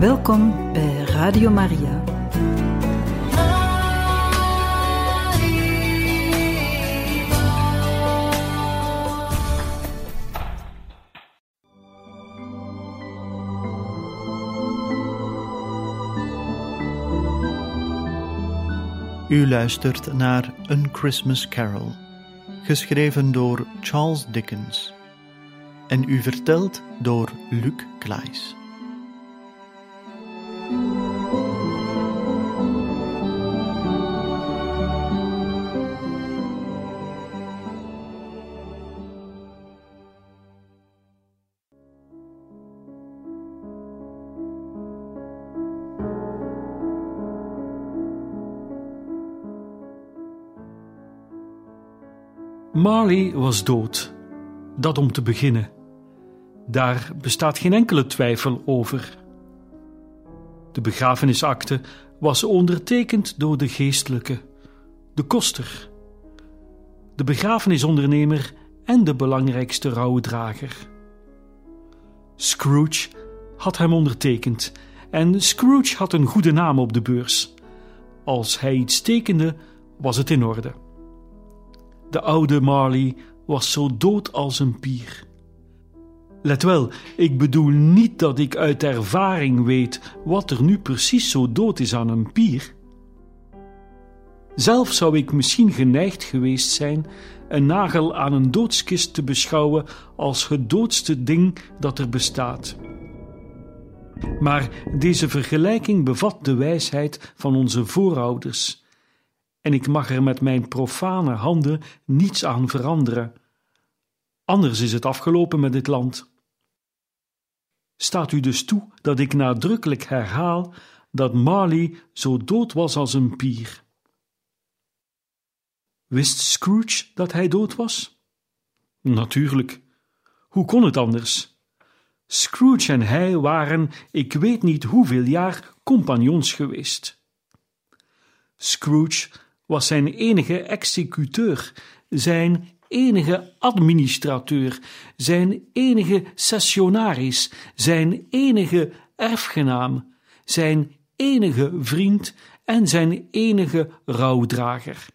Welkom bij Radio Maria. U luistert naar een Christmas Carol, geschreven door Charles Dickens en u verteld door Luc Klaes. Marley was dood. Dat om te beginnen. Daar bestaat geen enkele twijfel over. De begrafenisakte was ondertekend door de geestelijke, de koster, de begrafenisondernemer en de belangrijkste rouwdrager. Scrooge had hem ondertekend en Scrooge had een goede naam op de beurs. Als hij iets tekende, was het in orde. De oude Marley was zo dood als een pier. Let wel, ik bedoel niet dat ik uit ervaring weet wat er nu precies zo dood is aan een pier. Zelf zou ik misschien geneigd geweest zijn een nagel aan een doodskist te beschouwen als het doodste ding dat er bestaat. Maar deze vergelijking bevat de wijsheid van onze voorouders, en ik mag er met mijn profane handen niets aan veranderen. Anders is het afgelopen met dit land. Staat u dus toe dat ik nadrukkelijk herhaal dat Marley zo dood was als een pier? Wist Scrooge dat hij dood was? Natuurlijk. Hoe kon het anders? Scrooge en hij waren, ik weet niet hoeveel jaar, compagnons geweest. Scrooge was zijn enige executeur, zijn enige administrateur, zijn enige sessionaris, zijn enige erfgenaam, zijn enige vriend en zijn enige rouwdrager.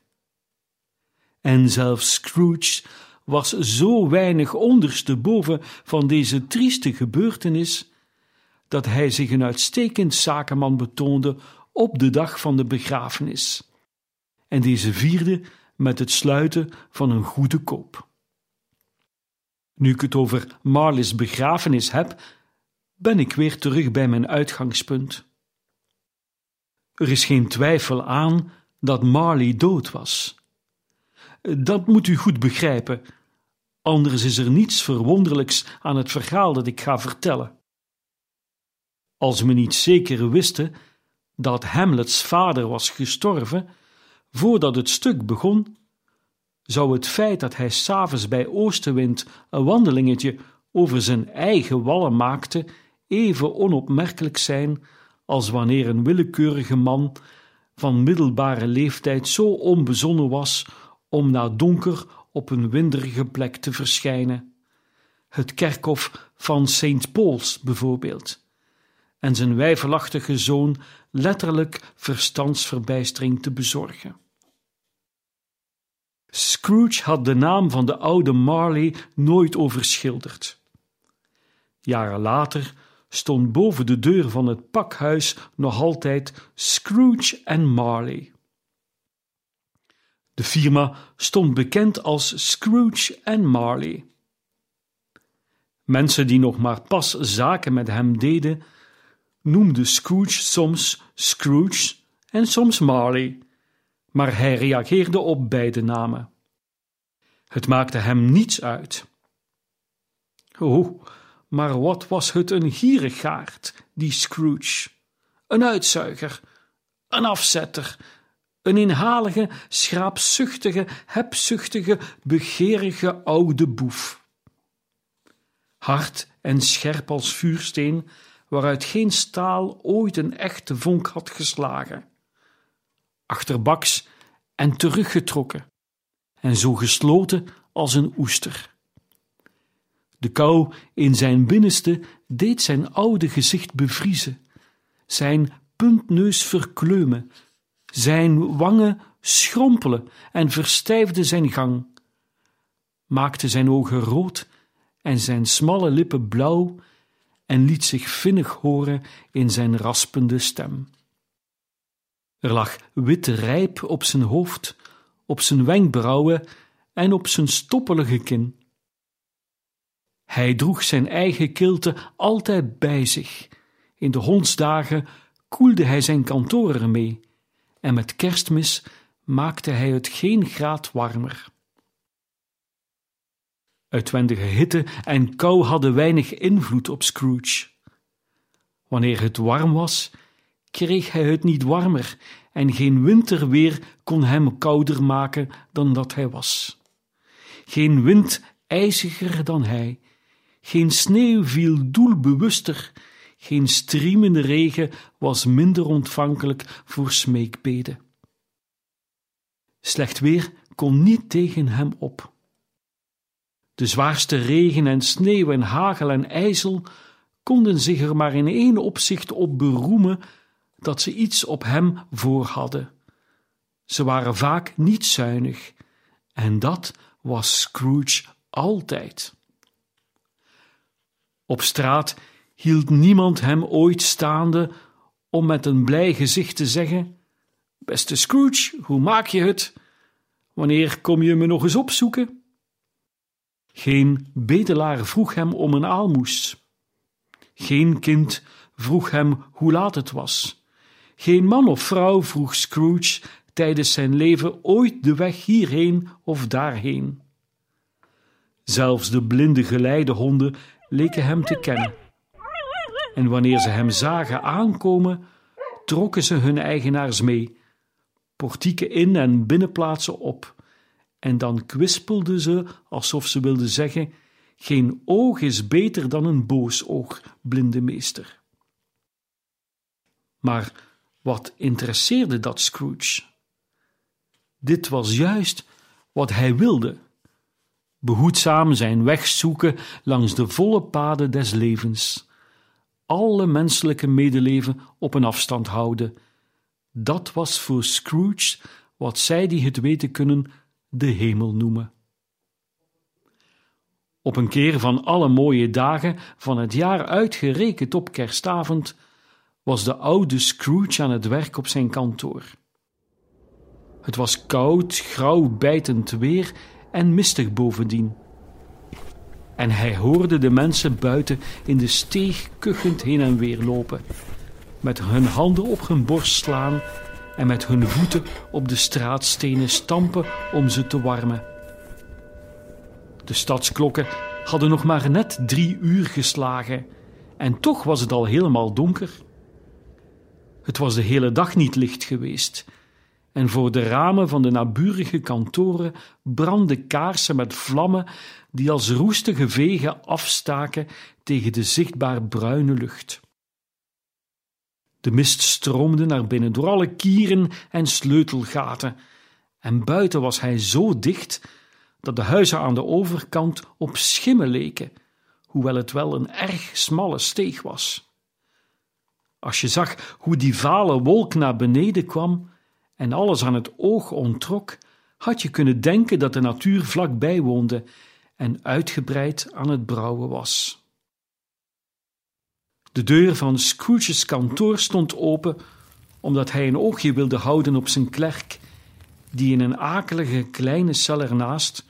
En zelfs Scrooge was zo weinig ondersteboven van deze trieste gebeurtenis, dat hij zich een uitstekend zakenman betoonde op de dag van de begrafenis. En deze vierde met het sluiten van een goede koop. Nu ik het over Marley's begrafenis heb, ben ik weer terug bij mijn uitgangspunt. Er is geen twijfel aan dat Marley dood was. Dat moet u goed begrijpen, anders is er niets verwonderlijks aan het verhaal dat ik ga vertellen. Als men niet zeker wiste dat Hamlets vader was gestorven, voordat het stuk begon, zou het feit dat hij s'avonds bij oostenwind een wandelingetje over zijn eigen wallen maakte even onopmerkelijk zijn als wanneer een willekeurige man van middelbare leeftijd zo onbezonnen was om na donker op een winderige plek te verschijnen. Het kerkhof van St. Paul's bijvoorbeeld, en zijn wijfelachtige zoon letterlijk verstandsverbijstering te bezorgen. Scrooge had de naam van de oude Marley nooit overschilderd. Jaren later stond boven de deur van het pakhuis nog altijd Scrooge en Marley. De firma stond bekend als Scrooge en Marley. Mensen die nog maar pas zaken met hem deden, noemden Scrooge soms Scrooge en soms Marley maar hij reageerde op beide namen. Het maakte hem niets uit. Oh, maar wat was het een gierigaard, die Scrooge? Een uitzuiger, een afzetter, een inhalige, schraapzuchtige, hebzuchtige, begeerige oude boef. Hard en scherp als vuursteen, waaruit geen staal ooit een echte vonk had geslagen achterbaks en teruggetrokken, en zo gesloten als een oester. De kou in zijn binnenste deed zijn oude gezicht bevriezen, zijn puntneus verkleumen, zijn wangen schrompelen en verstijfde zijn gang, maakte zijn ogen rood en zijn smalle lippen blauw en liet zich vinnig horen in zijn raspende stem. Er lag witte rijp op zijn hoofd, op zijn wenkbrauwen en op zijn stoppelige kin. Hij droeg zijn eigen kilte altijd bij zich. In de hondsdagen koelde hij zijn kantoor ermee, en met kerstmis maakte hij het geen graad warmer. Uitwendige hitte en kou hadden weinig invloed op Scrooge. Wanneer het warm was, kreeg hij het niet warmer en geen winterweer kon hem kouder maken dan dat hij was. Geen wind ijziger dan hij, geen sneeuw viel doelbewuster, geen striemende regen was minder ontvankelijk voor smeekbeden. Slecht weer kon niet tegen hem op. De zwaarste regen en sneeuw en hagel en ijzel konden zich er maar in één opzicht op beroemen dat ze iets op hem voor hadden. Ze waren vaak niet zuinig, en dat was Scrooge altijd. Op straat hield niemand hem ooit staande om met een blij gezicht te zeggen: Beste Scrooge, hoe maak je het? Wanneer kom je me nog eens opzoeken? Geen bedelaar vroeg hem om een aalmoes. Geen kind vroeg hem hoe laat het was. Geen man of vrouw vroeg Scrooge tijdens zijn leven ooit de weg hierheen of daarheen. Zelfs de blinde geleidehonden leken hem te kennen. En wanneer ze hem zagen aankomen, trokken ze hun eigenaars mee, portieken in en binnenplaatsen op, en dan kwispelden ze alsof ze wilden zeggen: Geen oog is beter dan een boos oog, blinde meester. Maar wat interesseerde dat Scrooge? Dit was juist wat hij wilde: behoedzaam zijn weg zoeken langs de volle paden des levens, alle menselijke medeleven op een afstand houden. Dat was voor Scrooge wat zij die het weten kunnen de hemel noemen. Op een keer van alle mooie dagen van het jaar uitgerekend op kerstavond was de oude Scrooge aan het werk op zijn kantoor. Het was koud, grauw bijtend weer en mistig bovendien. En hij hoorde de mensen buiten in de steeg kuchend heen en weer lopen, met hun handen op hun borst slaan en met hun voeten op de straatstenen stampen om ze te warmen. De stadsklokken hadden nog maar net drie uur geslagen en toch was het al helemaal donker. Het was de hele dag niet licht geweest en voor de ramen van de naburige kantoren brandden kaarsen met vlammen die als roestige vegen afstaken tegen de zichtbaar bruine lucht. De mist stroomde naar binnen door alle kieren en sleutelgaten, en buiten was hij zo dicht dat de huizen aan de overkant op schimmen leken, hoewel het wel een erg smalle steeg was. Als je zag hoe die vale wolk naar beneden kwam en alles aan het oog ontrok, had je kunnen denken dat de natuur vlakbij woonde en uitgebreid aan het brouwen was. De deur van Scrooge's kantoor stond open, omdat hij een oogje wilde houden op zijn klerk, die in een akelige kleine cel ernaast,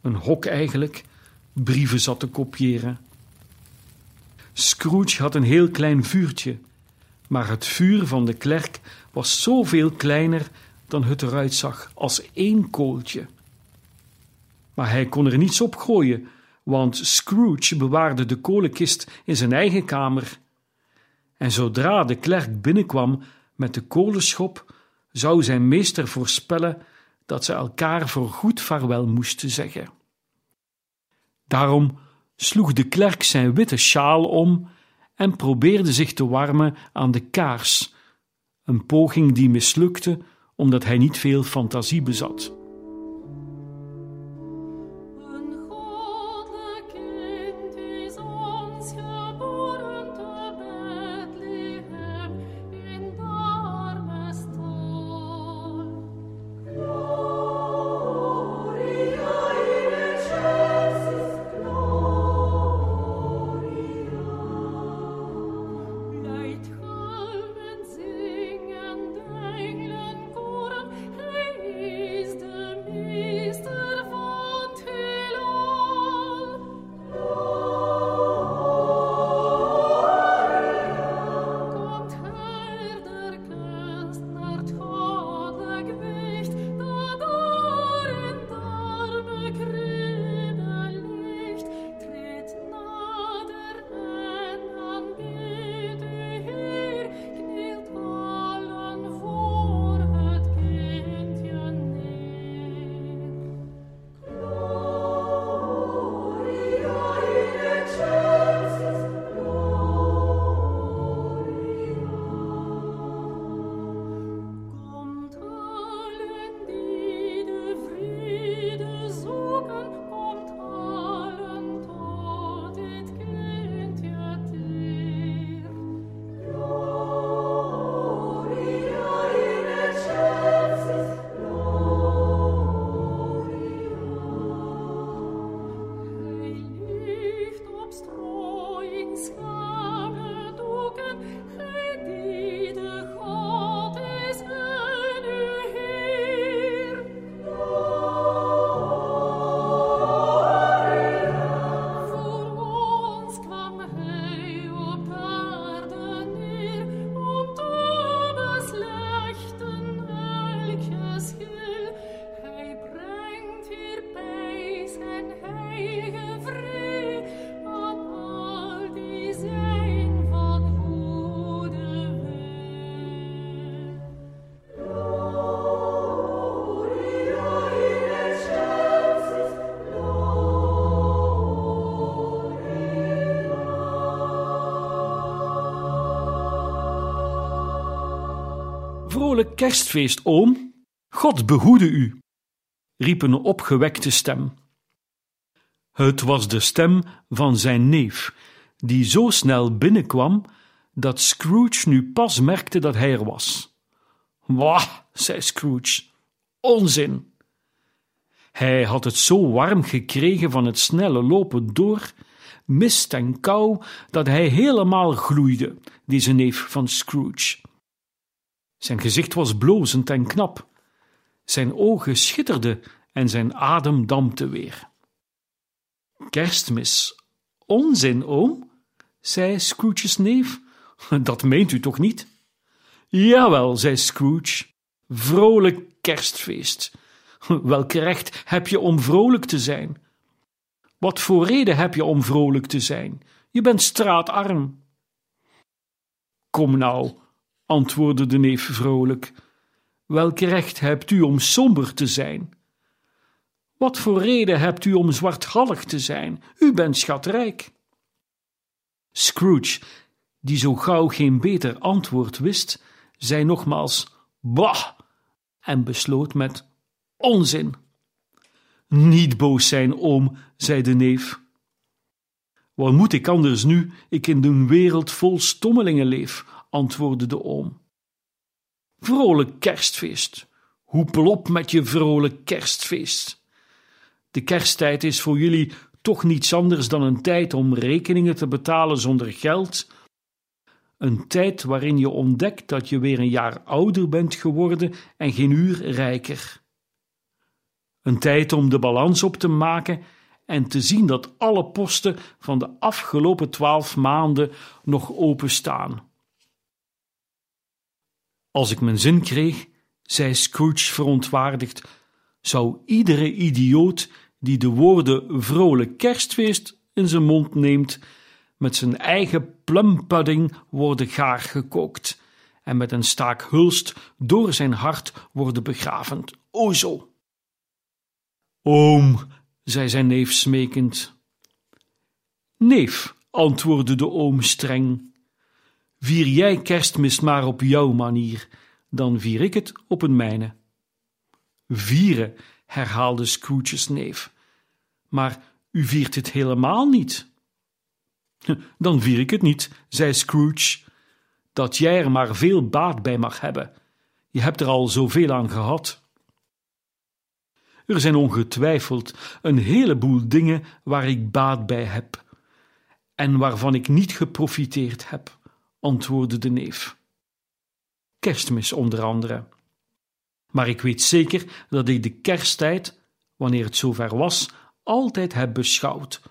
een hok eigenlijk, brieven zat te kopiëren. Scrooge had een heel klein vuurtje, maar het vuur van de klerk was zoveel kleiner dan het eruit zag als één kooltje. Maar hij kon er niets op gooien, want Scrooge bewaarde de kolenkist in zijn eigen kamer. En zodra de klerk binnenkwam met de kolenschop, zou zijn meester voorspellen dat ze elkaar voor goed vaarwel moesten zeggen. Daarom sloeg de klerk zijn witte sjaal om en probeerde zich te warmen aan de kaars, een poging die mislukte omdat hij niet veel fantasie bezat. Kerstfeest, oom. God behoede u, riep een opgewekte stem. Het was de stem van zijn neef, die zo snel binnenkwam dat Scrooge nu pas merkte dat hij er was. Wah, zei Scrooge, onzin. Hij had het zo warm gekregen van het snelle lopen door, mist en kou, dat hij helemaal gloeide, deze neef van Scrooge. Zijn gezicht was blozend en knap. Zijn ogen schitterden en zijn adem dampte weer. Kerstmis, onzin, oom, zei Scrooge's neef. Dat meent u toch niet? Jawel, zei Scrooge. Vrolijk kerstfeest. Welk recht heb je om vrolijk te zijn? Wat voor reden heb je om vrolijk te zijn? Je bent straatarm. Kom nou, antwoordde de neef vrolijk. Welk recht hebt u om somber te zijn? Wat voor reden hebt u om zwartgallig te zijn? U bent schatrijk. Scrooge, die zo gauw geen beter antwoord wist, zei nogmaals: Bah! en besloot met onzin. Niet boos zijn, oom, zei de neef. Wat moet ik anders nu, ik in een wereld vol stommelingen leef, antwoordde de oom. Vrolijk kerstfeest. Hoepel op met je vrolijk kerstfeest. De kersttijd is voor jullie toch niets anders dan een tijd om rekeningen te betalen zonder geld. Een tijd waarin je ontdekt dat je weer een jaar ouder bent geworden en geen uur rijker. Een tijd om de balans op te maken en te zien dat alle posten van de afgelopen twaalf maanden nog openstaan. Als ik mijn zin kreeg, zei Scrooge verontwaardigd, zou iedere idioot die de woorden vrolijk kerstfeest in zijn mond neemt, met zijn eigen plumpudding worden gaar gekookt en met een staak hulst door zijn hart worden begraven. O zo! Oom, zei zijn neef smekend. Neef, antwoordde de oom streng, vier jij kerstmis maar op jouw manier, dan vier ik het op een mijne. Vieren, herhaalde Scrooge's neef, maar u viert het helemaal niet. Dan vier ik het niet, zei Scrooge, dat jij er maar veel baat bij mag hebben. Je hebt er al zoveel aan gehad. Er zijn ongetwijfeld een heleboel dingen waar ik baat bij heb en waarvan ik niet geprofiteerd heb, antwoordde de neef. Kerstmis onder andere. Maar ik weet zeker dat ik de kersttijd, wanneer het zover was, altijd heb beschouwd,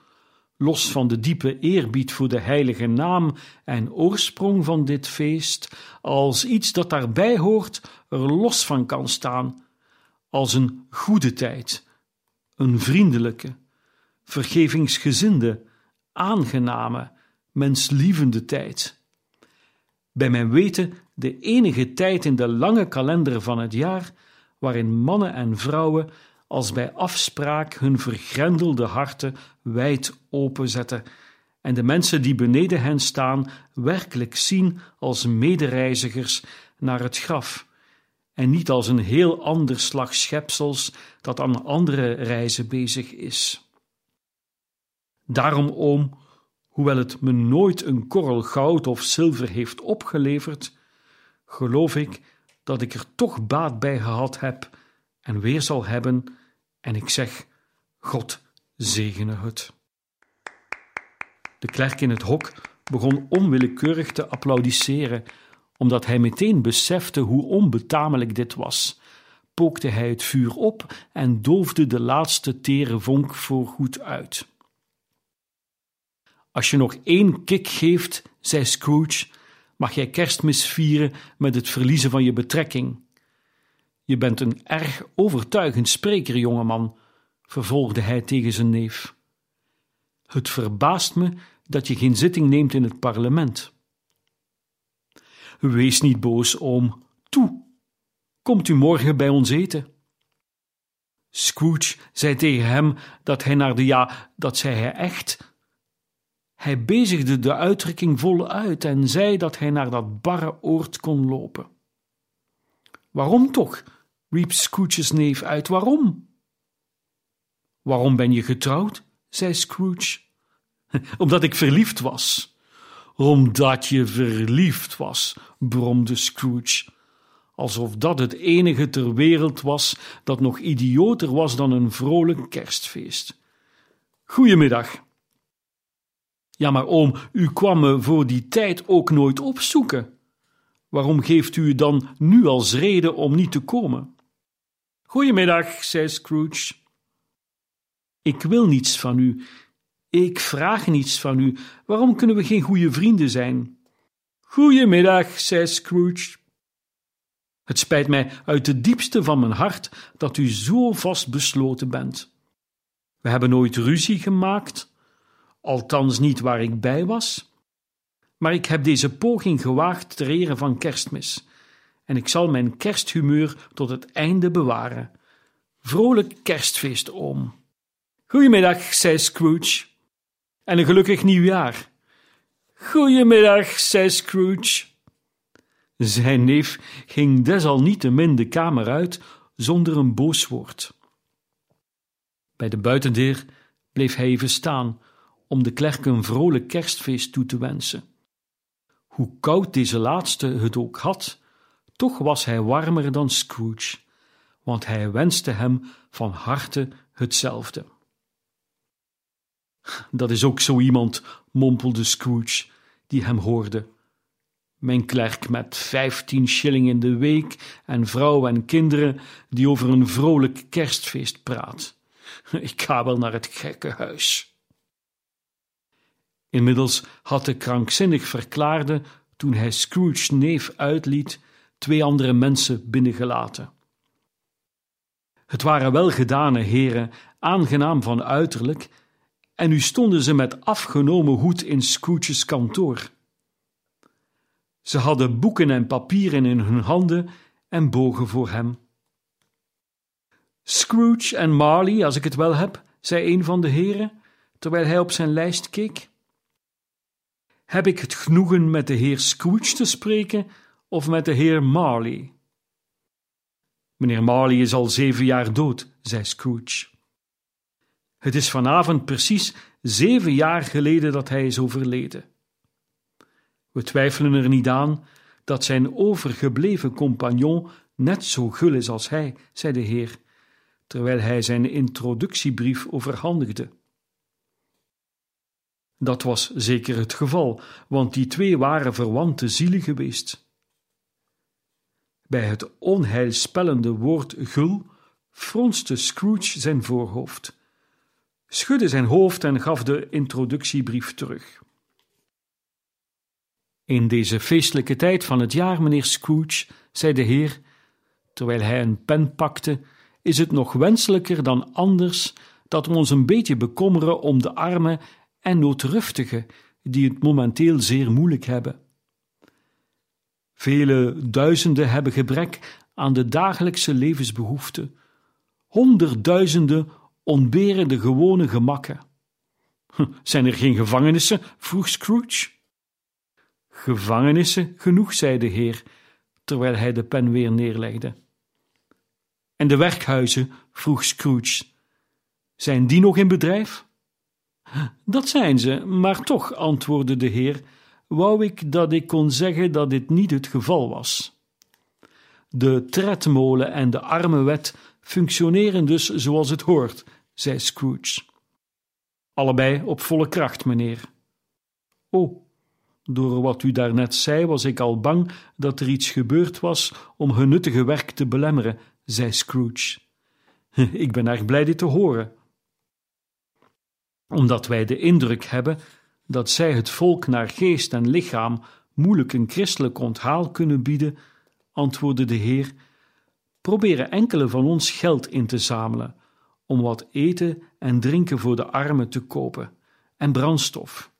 los van de diepe eerbied voor de heilige naam en oorsprong van dit feest, als iets dat daarbij hoort, er los van kan staan als een goede tijd, een vriendelijke, vergevingsgezinde, aangename, menslievende tijd. Bij mijn weten de enige tijd in de lange kalender van het jaar waarin mannen en vrouwen als bij afspraak hun vergrendelde harten wijd openzetten en de mensen die beneden hen staan werkelijk zien als medereizigers naar het graf en niet als een heel ander slag schepsels dat aan andere reizen bezig is. Daarom, oom, hoewel het me nooit een korrel goud of zilver heeft opgeleverd, geloof ik dat ik er toch baat bij gehad heb en weer zal hebben, en ik zeg: God zegene het. De klerk in het hok begon onwillekeurig te applaudisseren omdat hij meteen besefte hoe onbetamelijk dit was, pookte hij het vuur op en doofde de laatste tere vonk voorgoed uit. Als je nog één kik geeft, zei Scrooge, mag jij kerstmis vieren met het verliezen van je betrekking. Je bent een erg overtuigend spreker, jongeman, vervolgde hij tegen zijn neef. Het verbaast me dat je geen zitting neemt in het parlement. Wees niet boos, oom. Toe, komt u morgen bij ons eten? Scrooge zei tegen hem dat hij naar de ja, dat zei hij echt. Hij bezigde de uitdrukking voluit en zei dat hij naar dat barre oord kon lopen. Waarom toch? riep Scrooge's neef uit. Waarom? Waarom ben je getrouwd? zei Scrooge. Omdat ik verliefd was. Omdat je verliefd was, bromde Scrooge, alsof dat het enige ter wereld was dat nog idioter was dan een vrolijk kerstfeest. Goedemiddag. Ja, maar oom, u kwam me voor die tijd ook nooit opzoeken. Waarom geeft u dan nu als reden om niet te komen? Goedemiddag, zei Scrooge. Ik wil niets van u. Ik vraag niets van u. Waarom kunnen we geen goede vrienden zijn? Goedemiddag, zei Scrooge. Het spijt mij uit het diepste van mijn hart dat u zo vastbesloten bent. We hebben nooit ruzie gemaakt, althans niet waar ik bij was. Maar ik heb deze poging gewaagd ter ere van kerstmis, en ik zal mijn kersthumeur tot het einde bewaren. Vrolijk kerstfeest, oom. Goedemiddag, zei Scrooge. En een gelukkig nieuwjaar. Goedemiddag, zei Scrooge. Zijn neef ging desalniettemin de kamer uit zonder een boos woord. Bij de buitendeur bleef hij even staan om de klerk een vrolijk kerstfeest toe te wensen. Hoe koud deze laatste het ook had, toch was hij warmer dan Scrooge, want hij wenste hem van harte hetzelfde. Dat is ook zo iemand, mompelde Scrooge, die hem hoorde. Mijn klerk met vijftien shilling in de week en vrouw en kinderen die over een vrolijk kerstfeest praat. Ik ga wel naar het gekkenhuis. Inmiddels had de krankzinnig verklaarde, toen hij Scrooge's neef uitliet, twee andere mensen binnengelaten. Het waren welgedane heren, aangenaam van uiterlijk, en nu stonden ze met afgenomen hoed in Scrooge's kantoor. Ze hadden boeken en papieren in hun handen en bogen voor hem. Scrooge en Marley, als ik het wel heb, zei een van de heren, terwijl hij op zijn lijst keek. Heb ik het genoegen met de heer Scrooge te spreken of met de heer Marley? Meneer Marley is al zeven jaar dood, zei Scrooge. Het is vanavond precies zeven jaar geleden dat hij is overleden. We twijfelen er niet aan dat zijn overgebleven compagnon net zo gul is als hij, zei de heer, terwijl hij zijn introductiebrief overhandigde. Dat was zeker het geval, want die twee waren verwante zielen geweest. Bij het onheilspellende woord gul fronste Scrooge zijn voorhoofd, schudde zijn hoofd en gaf de introductiebrief terug. In deze feestelijke tijd van het jaar, meneer Scrooge, zei de heer, terwijl hij een pen pakte, is het nog wenselijker dan anders dat we ons een beetje bekommeren om de armen en noodruftigen die het momenteel zeer moeilijk hebben. Vele duizenden hebben gebrek aan de dagelijkse levensbehoeften. Honderdduizenden ontberen de gewone gemakken. Zijn er geen gevangenissen? vroeg Scrooge. Gevangenissen genoeg, zei de heer, terwijl hij de pen weer neerlegde. En de werkhuizen? vroeg Scrooge. Zijn die nog in bedrijf? Dat zijn ze, maar toch, antwoordde de heer, wou ik dat ik kon zeggen dat dit niet het geval was. De tredmolen en de armenwet functioneren dus zoals het hoort, zei Scrooge. Allebei op volle kracht, meneer. Oh, door wat u daarnet zei, was ik al bang dat er iets gebeurd was om hun nuttige werk te belemmeren, zei Scrooge. Ik ben erg blij dit te horen. Omdat wij de indruk hebben dat zij het volk naar geest en lichaam moeilijk een christelijk onthaal kunnen bieden, antwoordde de Heer, proberen enkele van ons geld in te zamelen om wat eten en drinken voor de armen te kopen en brandstof.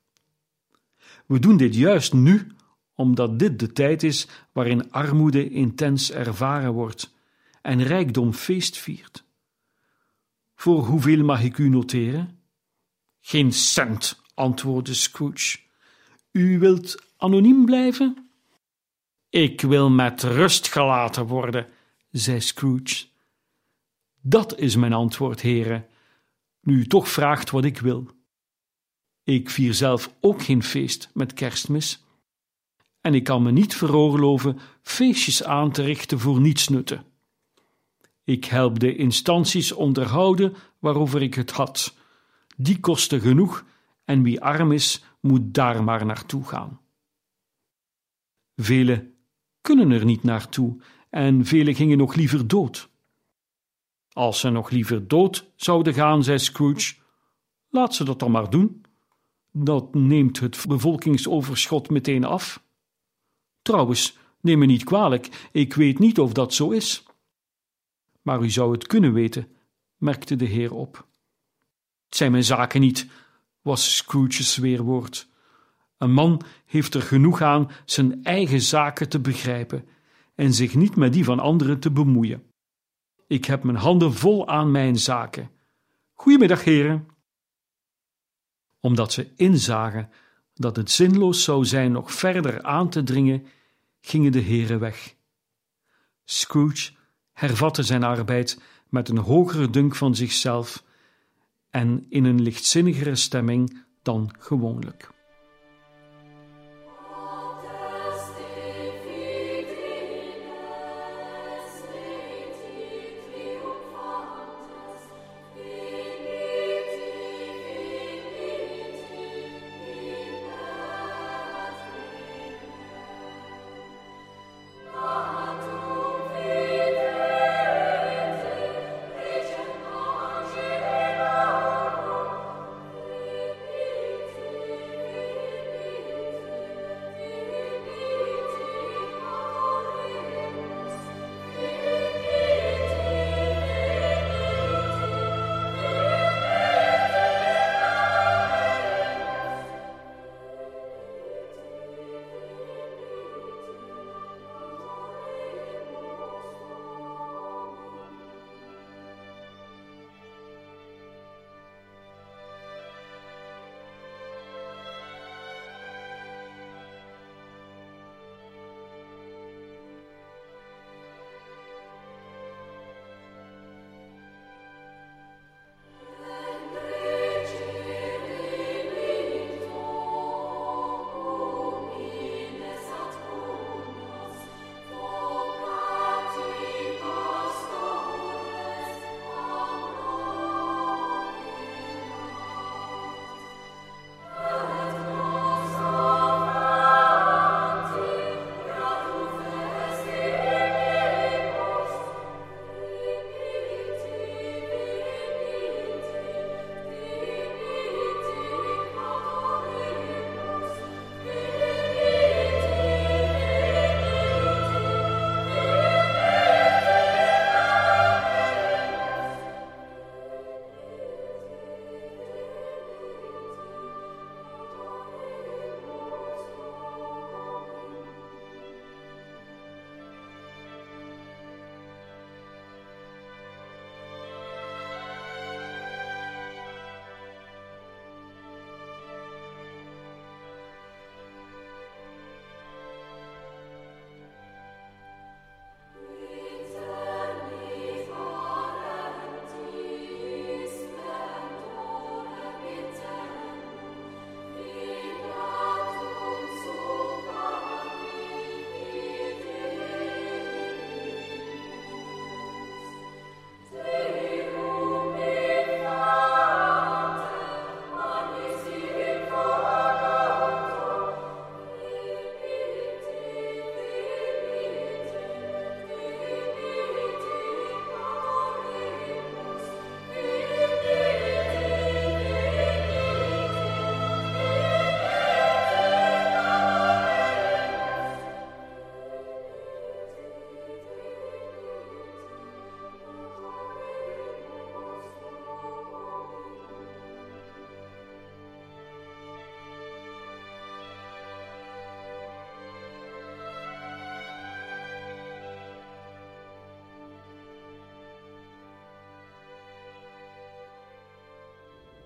We doen dit juist nu, omdat dit de tijd is waarin armoede intens ervaren wordt en rijkdom feest viert. Voor hoeveel mag ik u noteren? Geen cent, antwoordde Scrooge. U wilt anoniem blijven? Ik wil met rust gelaten worden, zei Scrooge. Dat is mijn antwoord, heren, nu u toch vraagt wat ik wil. Ik vier zelf ook geen feest met kerstmis, en ik kan me niet veroorloven feestjes aan te richten voor nietsnutten. Ik help de instanties onderhouden waarover ik het had. Die kosten genoeg en wie arm is, moet daar maar naartoe gaan. Velen kunnen er niet naartoe en velen gingen nog liever dood. Als ze nog liever dood zouden gaan, zei Scrooge, laat ze dat dan maar doen. Dat neemt het bevolkingsoverschot meteen af. Trouwens, neem me niet kwalijk, ik weet niet of dat zo is. Maar u zou het kunnen weten, merkte de heer op. Zijn mijn zaken niet, was Scrooge's weerwoord. Een man heeft er genoeg aan zijn eigen zaken te begrijpen en zich niet met die van anderen te bemoeien. Ik heb mijn handen vol aan mijn zaken. Goedemiddag, heren. Omdat ze inzagen dat het zinloos zou zijn nog verder aan te dringen, gingen de heren weg. Scrooge hervatte zijn arbeid met een hogere dunk van zichzelf en in een lichtzinnigere stemming dan gewoonlijk.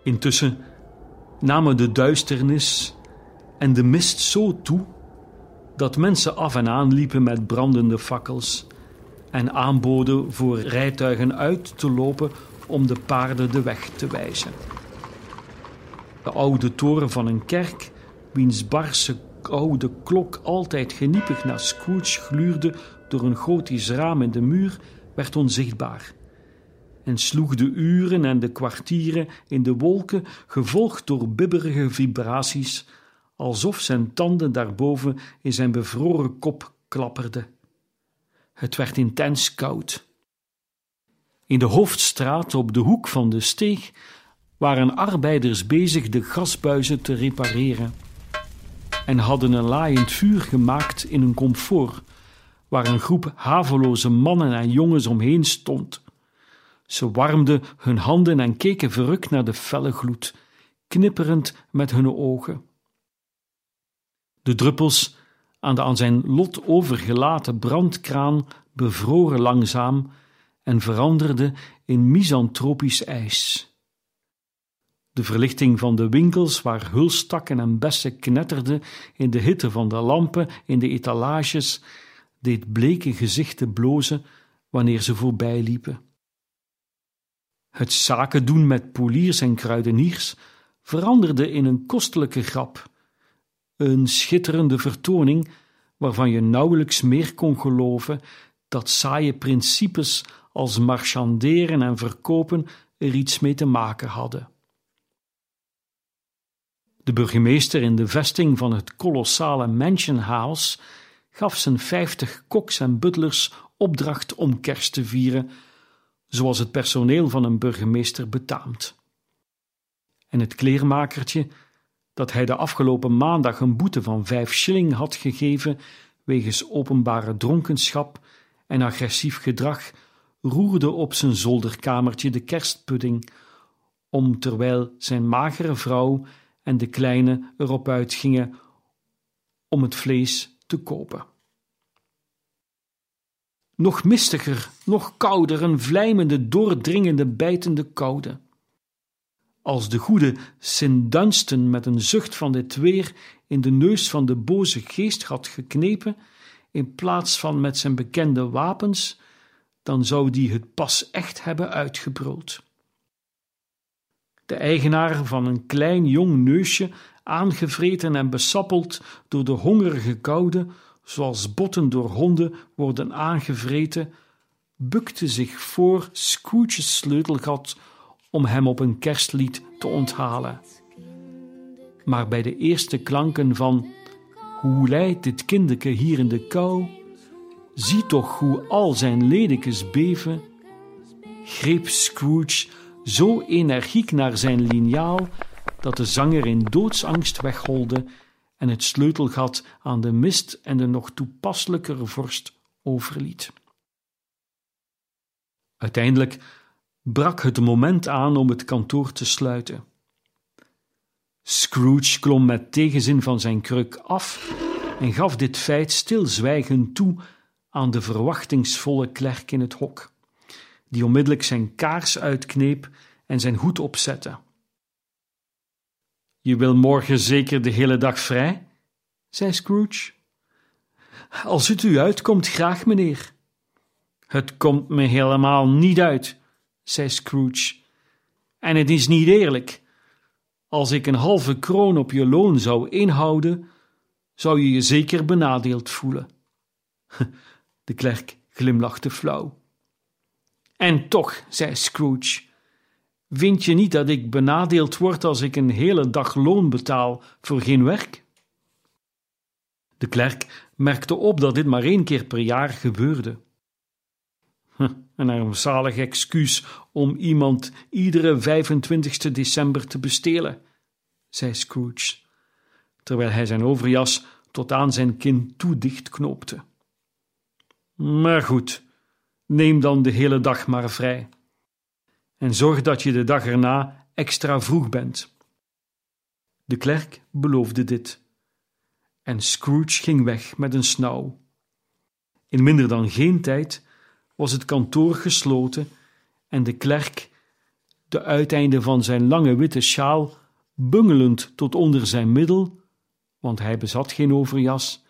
Intussen namen de duisternis en de mist zo toe dat mensen af en aan liepen met brandende fakkels en aanboden voor rijtuigen uit te lopen om de paarden de weg te wijzen. De oude toren van een kerk, wiens barse oude klok altijd geniepig naar Scrooge gluurde door een gotisch raam in de muur, werd onzichtbaar en sloeg de uren en de kwartieren in de wolken, gevolgd door bibberige vibraties, alsof zijn tanden daarboven in zijn bevroren kop klapperden. Het werd intens koud. In de hoofdstraat op de hoek van de steeg waren arbeiders bezig de gasbuizen te repareren en hadden een laaiend vuur gemaakt in een komfoor waar een groep haveloze mannen en jongens omheen stond. Ze warmden hun handen en keken verrukt naar de felle gloed, knipperend met hun ogen. De druppels aan de aan zijn lot overgelaten brandkraan bevroren langzaam en veranderden in misantropisch ijs. De verlichting van de winkels, waar hulstakken en bessen knetterden in de hitte van de lampen in de etalages, deed bleke gezichten blozen wanneer ze voorbij liepen. Het zaken doen met poliers en kruideniers veranderde in een kostelijke grap, een schitterende vertoning waarvan je nauwelijks meer kon geloven dat saaie principes als marchanderen en verkopen er iets mee te maken hadden. De burgemeester in de vesting van het kolossale Mansion House gaf zijn vijftig koks en butlers opdracht om kerst te vieren, zoals het personeel van een burgemeester betaamt. En het kleermakertje, dat hij de afgelopen maandag een boete van vijf shilling had gegeven wegens openbare dronkenschap en agressief gedrag, roerde op zijn zolderkamertje de kerstpudding, om terwijl zijn magere vrouw en de kleine erop uitgingen om het vlees te kopen. Nog mistiger, nog kouder, een vlijmende, doordringende, bijtende koude. Als de goede Sint Dunstan met een zucht van dit weer in de neus van de boze geest had geknepen, in plaats van met zijn bekende wapens, dan zou die het pas echt hebben uitgebruld. De eigenaar van een klein jong neusje, aangevreten en besappeld door de hongerige koude, zoals botten door honden worden aangevreten, bukte zich voor Scrooge's sleutelgat om hem op een kerstlied te onthalen. Maar bij de eerste klanken van Hoe leidt dit kindeke hier in de kou? Zie toch hoe al zijn ledekes beven, greep Scrooge zo energiek naar zijn liniaal dat de zanger in doodsangst wegholde en het sleutelgat aan de mist en de nog toepasselijkere vorst overliet. Uiteindelijk brak het moment aan om het kantoor te sluiten. Scrooge klom met tegenzin van zijn kruk af en gaf dit feit stilzwijgend toe aan de verwachtingsvolle klerk in het hok, die onmiddellijk zijn kaars uitkneep en zijn hoed opzette. Je wil morgen zeker de hele dag vrij? zei Scrooge. Als het u uitkomt, graag, meneer. Het komt me helemaal niet uit, zei Scrooge. En het is niet eerlijk. Als ik een halve kroon op je loon zou inhouden, zou je je zeker benadeeld voelen. De klerk glimlachte flauw. En toch, zei Scrooge, Vind je niet dat ik benadeeld word als ik een hele dag loon betaal voor geen werk? De klerk merkte op dat dit maar één keer per jaar gebeurde. Een armzalig excuus om iemand iedere 25 december te bestelen, zei Scrooge, terwijl hij zijn overjas tot aan zijn kin toe dichtknoopte. Maar goed, neem dan de hele dag maar vrij en zorg dat je de dag erna extra vroeg bent. De klerk beloofde dit. En Scrooge ging weg met een snauw. In minder dan geen tijd was het kantoor gesloten en de klerk, de uiteinden van zijn lange witte sjaal bungelend tot onder zijn middel, want hij bezat geen overjas,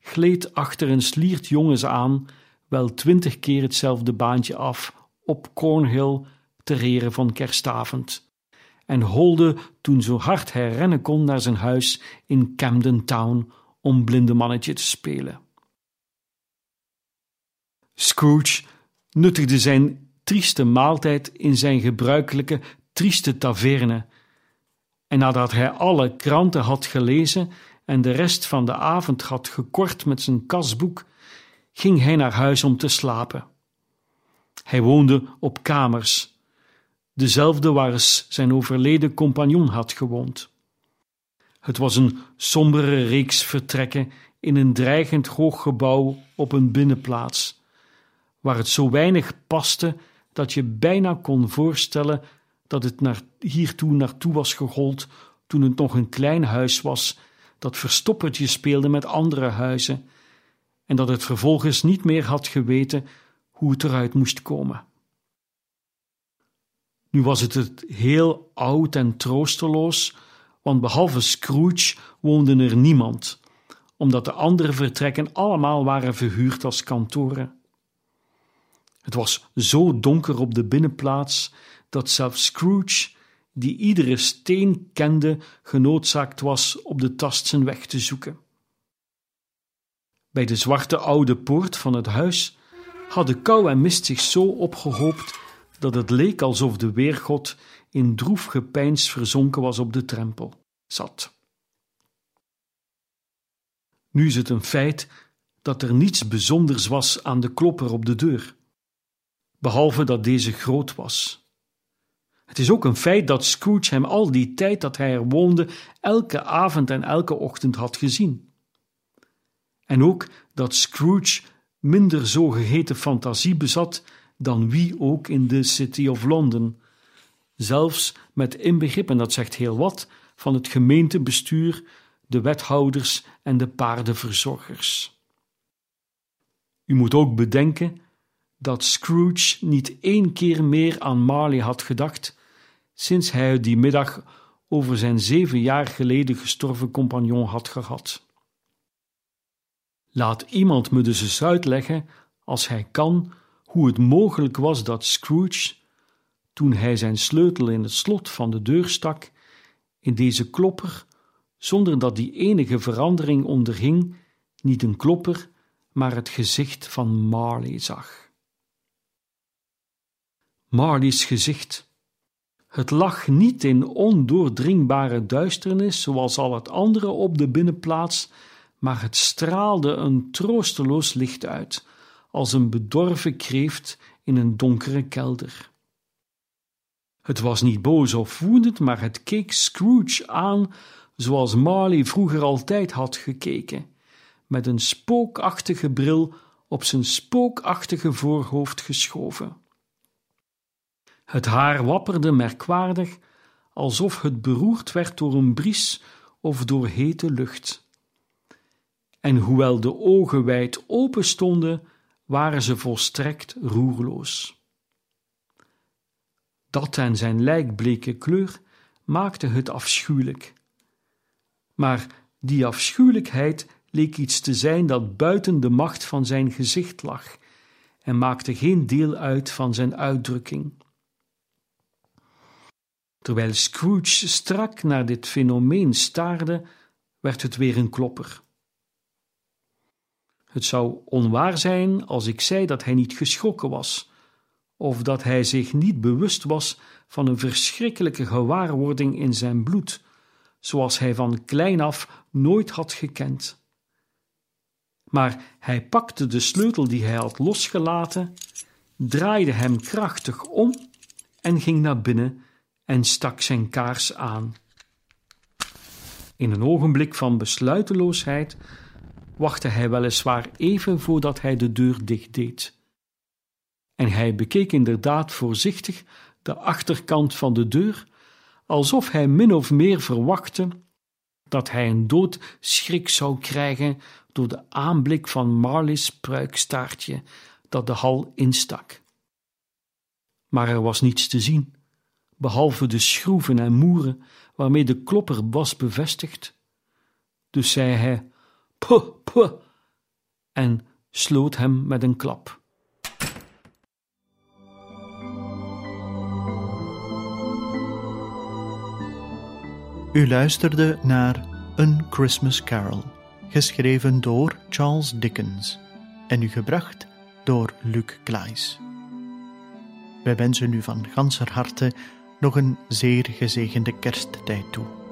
gleed achter een sliert jongens aan, wel twintig keer hetzelfde baantje af op Cornhill ter ere van kerstavond en holde toen zo hard hij rennen kon naar zijn huis in Camden Town om blindemannetje te spelen. Scrooge nuttigde zijn trieste maaltijd in zijn gebruikelijke trieste taverne, en nadat hij alle kranten had gelezen en de rest van de avond had gekort met zijn kasboek, ging hij naar huis om te slapen. Hij woonde op kamers, dezelfde waar zijn overleden compagnon had gewoond. Het was een sombere reeks vertrekken in een dreigend hoog gebouw op een binnenplaats, waar het zo weinig paste dat je bijna kon voorstellen dat het naar, hiertoe naartoe was gehold toen het nog een klein huis was dat verstoppertje speelde met andere huizen en dat het vervolgens niet meer had geweten hoe het eruit moest komen. Nu was het het heel oud en troosteloos, want behalve Scrooge woonde er niemand, omdat de andere vertrekken allemaal waren verhuurd als kantoren. Het was zo donker op de binnenplaats dat zelfs Scrooge, die iedere steen kende, genoodzaakt was op de tast zijn weg te zoeken. Bij de zwarte oude poort van het huis hadden kou en mist zich zo opgehoopt dat het leek alsof de weergod in droef gepeins verzonken was op de drempel zat. Nu is het een feit dat er niets bijzonders was aan de klopper op de deur, behalve dat deze groot was. Het is ook een feit dat Scrooge hem al die tijd dat hij er woonde elke avond en elke ochtend had gezien. En ook dat Scrooge minder zogeheten fantasie bezat dan wie ook in de City of London, zelfs met inbegrip, en dat zegt heel wat, van het gemeentebestuur, de wethouders en de paardenverzorgers. U moet ook bedenken dat Scrooge niet één keer meer aan Marley had gedacht sinds hij die middag over zijn zeven jaar geleden gestorven compagnon had gehad. Laat iemand me dus eens uitleggen, als hij kan, hoe het mogelijk was dat Scrooge, toen hij zijn sleutel in het slot van de deur stak, in deze klopper, zonder dat die enige verandering onderging, niet een klopper, maar het gezicht van Marley zag. Marley's gezicht het lag niet in ondoordringbare duisternis zoals al het andere op de binnenplaats, maar het straalde een troosteloos licht uit, als een bedorven kreeft in een donkere kelder. Het was niet boos of woedend, maar het keek Scrooge aan zoals Marley vroeger altijd had gekeken, met een spookachtige bril op zijn spookachtige voorhoofd geschoven. Het haar wapperde merkwaardig, alsof het beroerd werd door een bries of door hete lucht. En hoewel de ogen wijd open stonden, waren ze volstrekt roerloos. Dat en zijn lijkbleke kleur maakte het afschuwelijk. Maar die afschuwelijkheid leek iets te zijn dat buiten de macht van zijn gezicht lag en maakte geen deel uit van zijn uitdrukking. Terwijl Scrooge strak naar dit fenomeen staarde, werd het weer een klopper. Het zou onwaar zijn als ik zei dat hij niet geschrokken was, of dat hij zich niet bewust was van een verschrikkelijke gewaarwording in zijn bloed, zoals hij van klein af nooit had gekend. Maar hij pakte de sleutel die hij had losgelaten, draaide hem krachtig om en ging naar binnen en stak zijn kaars aan. In een ogenblik van besluiteloosheid wachtte hij weliswaar even voordat hij de deur dichtdeed. En hij bekeek inderdaad voorzichtig de achterkant van de deur, alsof hij min of meer verwachtte dat hij een doodschrik zou krijgen door de aanblik van Marley's pruikstaartje dat de hal instak. Maar er was niets te zien behalve de schroeven en moeren waarmee de klopper was bevestigd. Dus zei hij: puh, puh, en sloot hem met een klap. U luisterde naar Een Christmas Carol, geschreven door Charles Dickens en u gebracht door Luc Klaes. Wij wensen u van ganser harte nog een zeer gezegende kersttijd toe.